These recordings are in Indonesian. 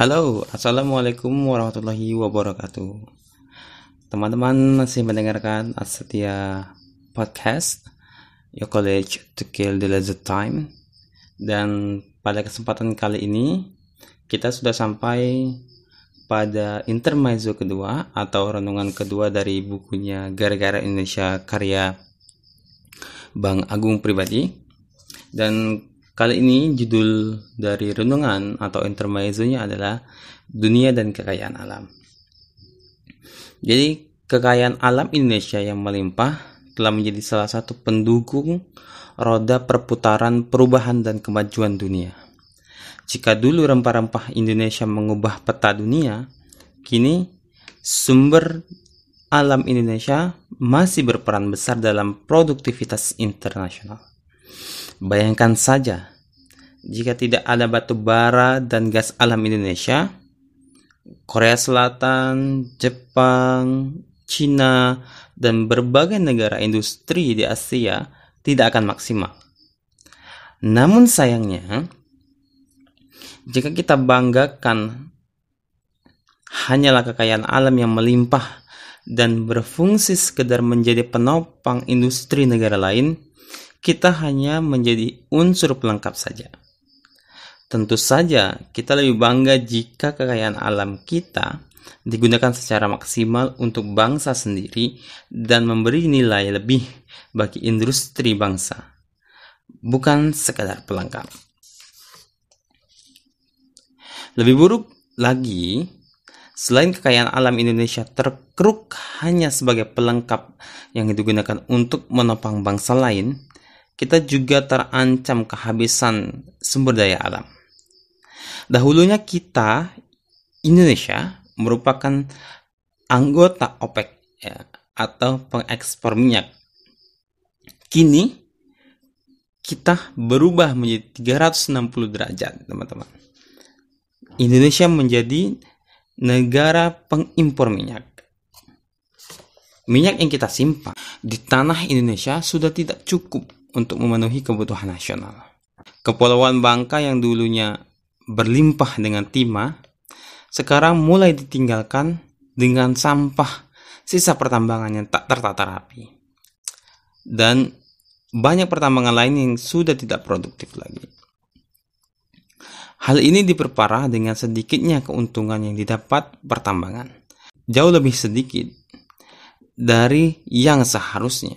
Halo, Assalamualaikum warahmatullahi wabarakatuh. Teman-teman masih mendengarkan Asetia Podcast Your College to Kill the Leisure Time. Dan pada kesempatan kali ini Kita sudah sampai pada intermezzo kedua Atau renungan kedua dari bukunya Gara-Gara Indonesia karya Bang Agung Pribadi. Dan Kali ini judul dari renungan atau intermezzonya adalah Dunia dan Kekayaan Alam. Jadi kekayaan alam Indonesia yang melimpah telah menjadi salah satu pendukung roda perputaran perubahan dan kemajuan dunia. Jika dulu rempah-rempah Indonesia mengubah peta dunia, kini sumber alam Indonesia masih berperan besar dalam produktivitas internasional. Bayangkan saja, jika tidak ada batu bara dan gas alam Indonesia, Korea Selatan, Jepang, Cina, dan berbagai negara industri di Asia tidak akan maksimal. Namun sayangnya, jika kita banggakan hanyalah kekayaan alam yang melimpah dan berfungsi sekedar menjadi penopang industri negara lain, kita hanya menjadi unsur pelengkap saja. Tentu saja, kita lebih bangga jika kekayaan alam kita digunakan secara maksimal untuk bangsa sendiri dan memberi nilai lebih bagi industri bangsa, bukan sekadar pelengkap. Lebih buruk lagi, selain kekayaan alam Indonesia terkeruk hanya sebagai pelengkap yang digunakan untuk menopang bangsa lain, kita juga terancam kehabisan sumber daya alam. Dahulunya kita, Indonesia, merupakan anggota OPEC ya, atau pengekspor minyak. Kini, kita berubah menjadi 360 derajat, teman-teman. Indonesia menjadi negara pengimpor minyak. Minyak yang kita simpan di tanah Indonesia sudah tidak cukup untuk memenuhi kebutuhan nasional. Kepulauan Bangka yang dulunya berlimpah dengan timah, sekarang mulai ditinggalkan dengan sampah sisa pertambangan yang tak tertata rapi. Dan banyak pertambangan lain yang sudah tidak produktif lagi. Hal ini diperparah dengan sedikitnya keuntungan yang didapat pertambangan. Jauh lebih sedikit dari yang seharusnya.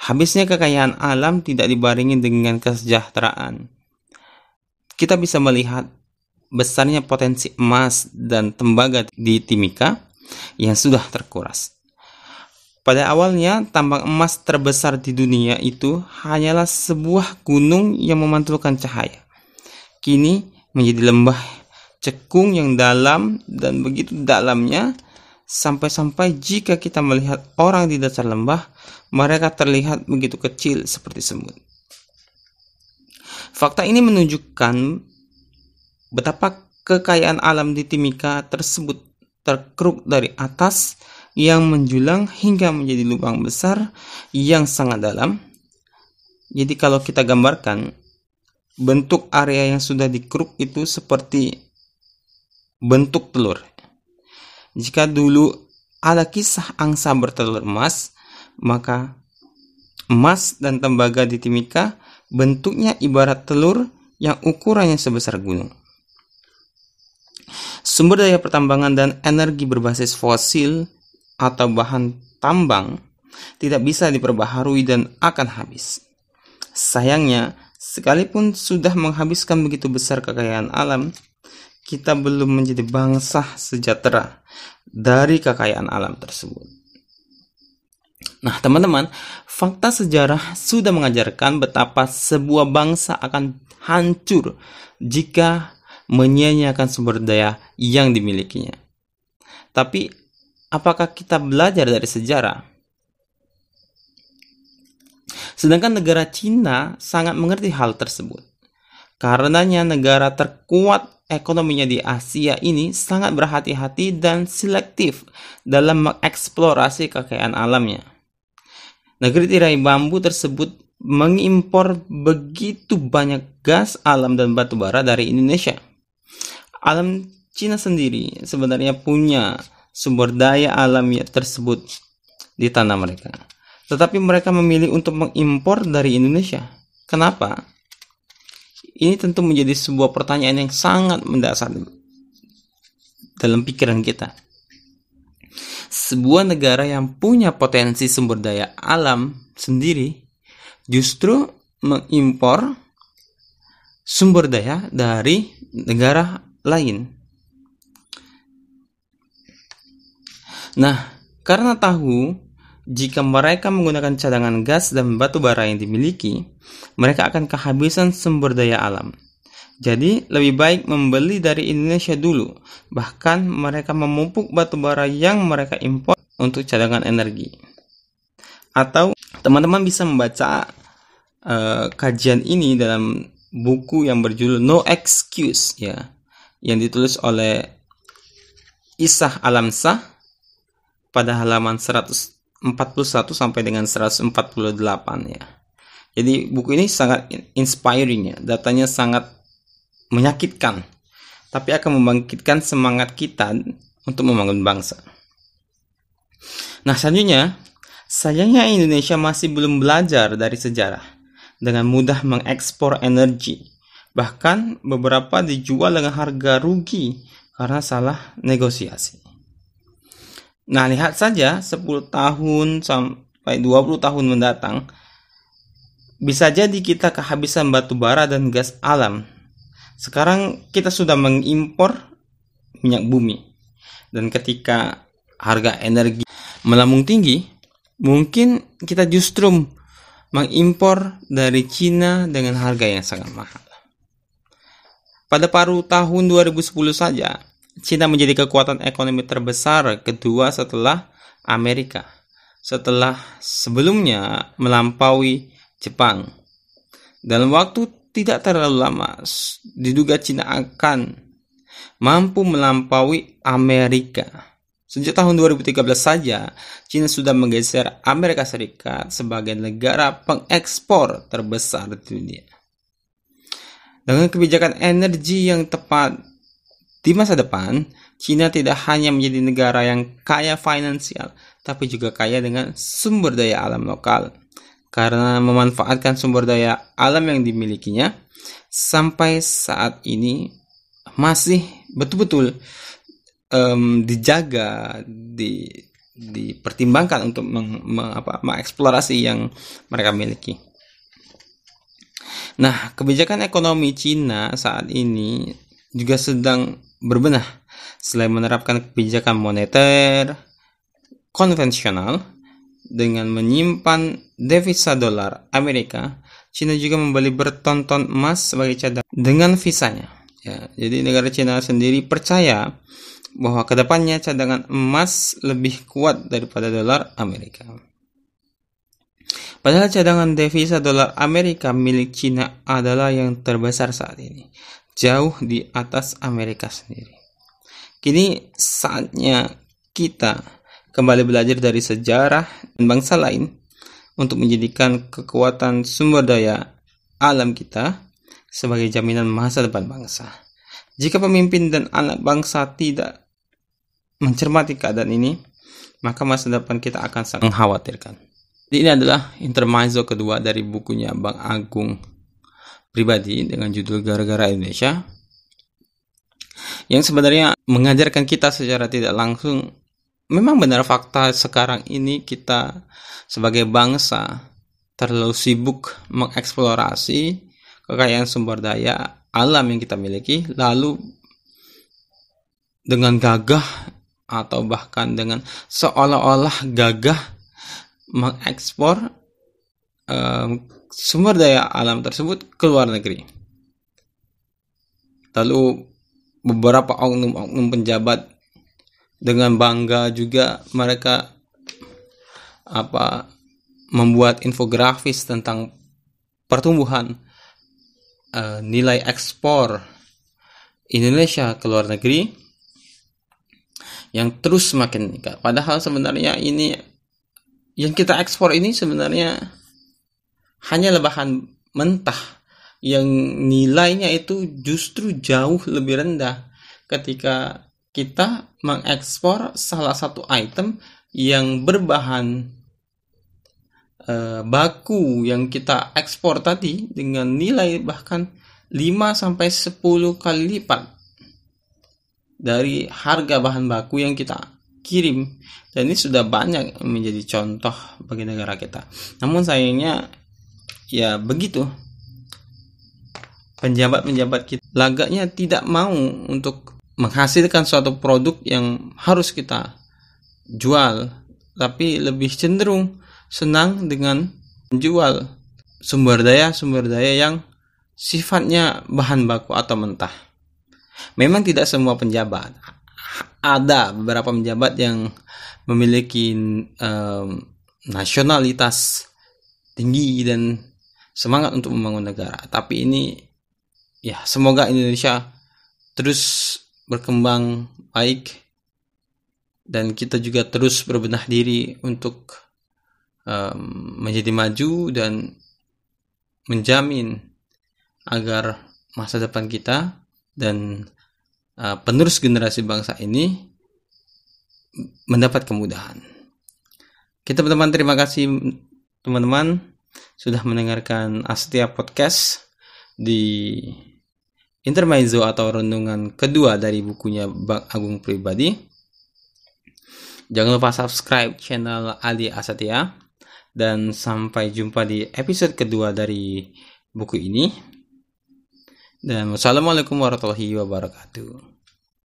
Habisnya kekayaan alam tidak dibarengi dengan kesejahteraan. Kita bisa melihat besarnya potensi emas dan tembaga di Timika yang sudah terkuras. Pada awalnya, tambang emas terbesar di dunia itu hanyalah sebuah gunung yang memantulkan cahaya. Kini menjadi lembah cekung yang dalam dan begitu dalamnya Sampai-sampai jika kita melihat orang di dasar lembah, mereka terlihat begitu kecil seperti semut. Fakta ini menunjukkan betapa kekayaan alam di Timika tersebut terkeruk dari atas yang menjulang hingga menjadi lubang besar yang sangat dalam. Jadi kalau kita gambarkan bentuk area yang sudah dikeruk itu seperti bentuk telur. Jika dulu ada kisah angsa bertelur emas, maka emas dan tembaga di Timika bentuknya ibarat telur yang ukurannya sebesar gunung. Sumber daya pertambangan dan energi berbasis fosil atau bahan tambang tidak bisa diperbaharui dan akan habis. Sayangnya, sekalipun sudah menghabiskan begitu besar kekayaan alam, kita belum menjadi bangsa sejahtera dari kekayaan alam tersebut. Nah, teman-teman, fakta sejarah sudah mengajarkan betapa sebuah bangsa akan hancur jika menyia-nyiakan sumber daya yang dimilikinya. Tapi, apakah kita belajar dari sejarah? Sedangkan negara Cina sangat mengerti hal tersebut. Karenanya negara terkuat ekonominya di Asia ini sangat berhati-hati dan selektif dalam mengeksplorasi kekayaan alamnya. Negeri tirai bambu tersebut mengimpor begitu banyak gas alam dan batu bara dari Indonesia. alam Cina sendiri sebenarnya punya sumber daya alam tersebut di tanah mereka. Tetapi mereka memilih untuk mengimpor dari Indonesia. Kenapa? Ini tentu menjadi sebuah pertanyaan yang sangat mendasar dalam pikiran kita. Sebuah negara yang punya potensi sumber daya alam sendiri justru mengimpor sumber daya dari negara lain. Nah, karena tahu jika mereka menggunakan cadangan gas dan batu bara yang dimiliki, mereka akan kehabisan sumber daya alam. Jadi, lebih baik membeli dari Indonesia dulu. Bahkan mereka memupuk batu bara yang mereka impor untuk cadangan energi. Atau teman-teman bisa membaca uh, kajian ini dalam buku yang berjudul No Excuse ya, yang ditulis oleh Isah Alamsah pada halaman 141 sampai dengan 148 ya. Jadi buku ini sangat inspiring ya, datanya sangat menyakitkan, tapi akan membangkitkan semangat kita untuk membangun bangsa. Nah selanjutnya, sayangnya Indonesia masih belum belajar dari sejarah dengan mudah mengekspor energi. Bahkan beberapa dijual dengan harga rugi karena salah negosiasi. Nah, lihat saja 10 tahun sampai 20 tahun mendatang bisa jadi kita kehabisan batu bara dan gas alam. Sekarang kita sudah mengimpor minyak bumi. Dan ketika harga energi melambung tinggi, mungkin kita justru mengimpor dari Cina dengan harga yang sangat mahal. Pada paruh tahun 2010 saja, Cina menjadi kekuatan ekonomi terbesar kedua setelah Amerika. Setelah sebelumnya melampaui Jepang. Dalam waktu tidak terlalu lama, diduga Cina akan mampu melampaui Amerika. Sejak tahun 2013 saja, Cina sudah menggeser Amerika Serikat sebagai negara pengekspor terbesar di dunia. Dengan kebijakan energi yang tepat di masa depan, Cina tidak hanya menjadi negara yang kaya finansial, tapi juga kaya dengan sumber daya alam lokal. Karena memanfaatkan sumber daya alam yang dimilikinya, sampai saat ini masih betul-betul um, dijaga, di, dipertimbangkan untuk meng, meng, apa, mengeksplorasi yang mereka miliki. Nah, kebijakan ekonomi Cina saat ini juga sedang berbenah selain menerapkan kebijakan moneter konvensional dengan menyimpan devisa dolar Amerika, Cina juga membeli bertonton emas sebagai cadangan dengan visanya. Ya, jadi negara Cina sendiri percaya bahwa ke depannya cadangan emas lebih kuat daripada dolar Amerika. Padahal cadangan devisa dolar Amerika milik Cina adalah yang terbesar saat ini jauh di atas Amerika sendiri. Kini saatnya kita kembali belajar dari sejarah dan bangsa lain untuk menjadikan kekuatan sumber daya alam kita sebagai jaminan masa depan bangsa. Jika pemimpin dan anak bangsa tidak mencermati keadaan ini, maka masa depan kita akan sangat mengkhawatirkan. Ini adalah intermezzo kedua dari bukunya Bang Agung pribadi dengan judul Gara-gara Indonesia yang sebenarnya mengajarkan kita secara tidak langsung memang benar fakta sekarang ini kita sebagai bangsa terlalu sibuk mengeksplorasi kekayaan sumber daya alam yang kita miliki lalu dengan gagah atau bahkan dengan seolah-olah gagah mengekspor um, sumber daya alam tersebut ke luar negeri. Lalu beberapa oknum-oknum penjabat dengan bangga juga mereka apa membuat infografis tentang pertumbuhan uh, nilai ekspor Indonesia ke luar negeri yang terus semakin meningkat. Padahal sebenarnya ini yang kita ekspor ini sebenarnya hanya bahan mentah. Yang nilainya itu justru jauh lebih rendah ketika kita mengekspor salah satu item yang berbahan eh, baku yang kita ekspor tadi dengan nilai bahkan 5 sampai 10 kali lipat dari harga bahan baku yang kita kirim dan ini sudah banyak menjadi contoh bagi negara kita. Namun sayangnya ya begitu. Penjabat-penjabat kita lagaknya tidak mau untuk menghasilkan suatu produk yang harus kita jual, tapi lebih cenderung senang dengan menjual sumber daya sumber daya yang sifatnya bahan baku atau mentah. Memang tidak semua penjabat, ada beberapa penjabat yang memiliki um, nasionalitas tinggi dan semangat untuk membangun negara. Tapi ini ya semoga Indonesia terus berkembang baik dan kita juga terus berbenah diri untuk um, menjadi maju dan menjamin agar masa depan kita dan uh, penerus generasi bangsa ini mendapat kemudahan. Kita teman-teman terima kasih teman-teman sudah mendengarkan Astia Podcast di intermezzo atau renungan kedua dari bukunya Bang Agung Pribadi. Jangan lupa subscribe channel Ali Asatia dan sampai jumpa di episode kedua dari buku ini. Dan wassalamualaikum warahmatullahi wabarakatuh.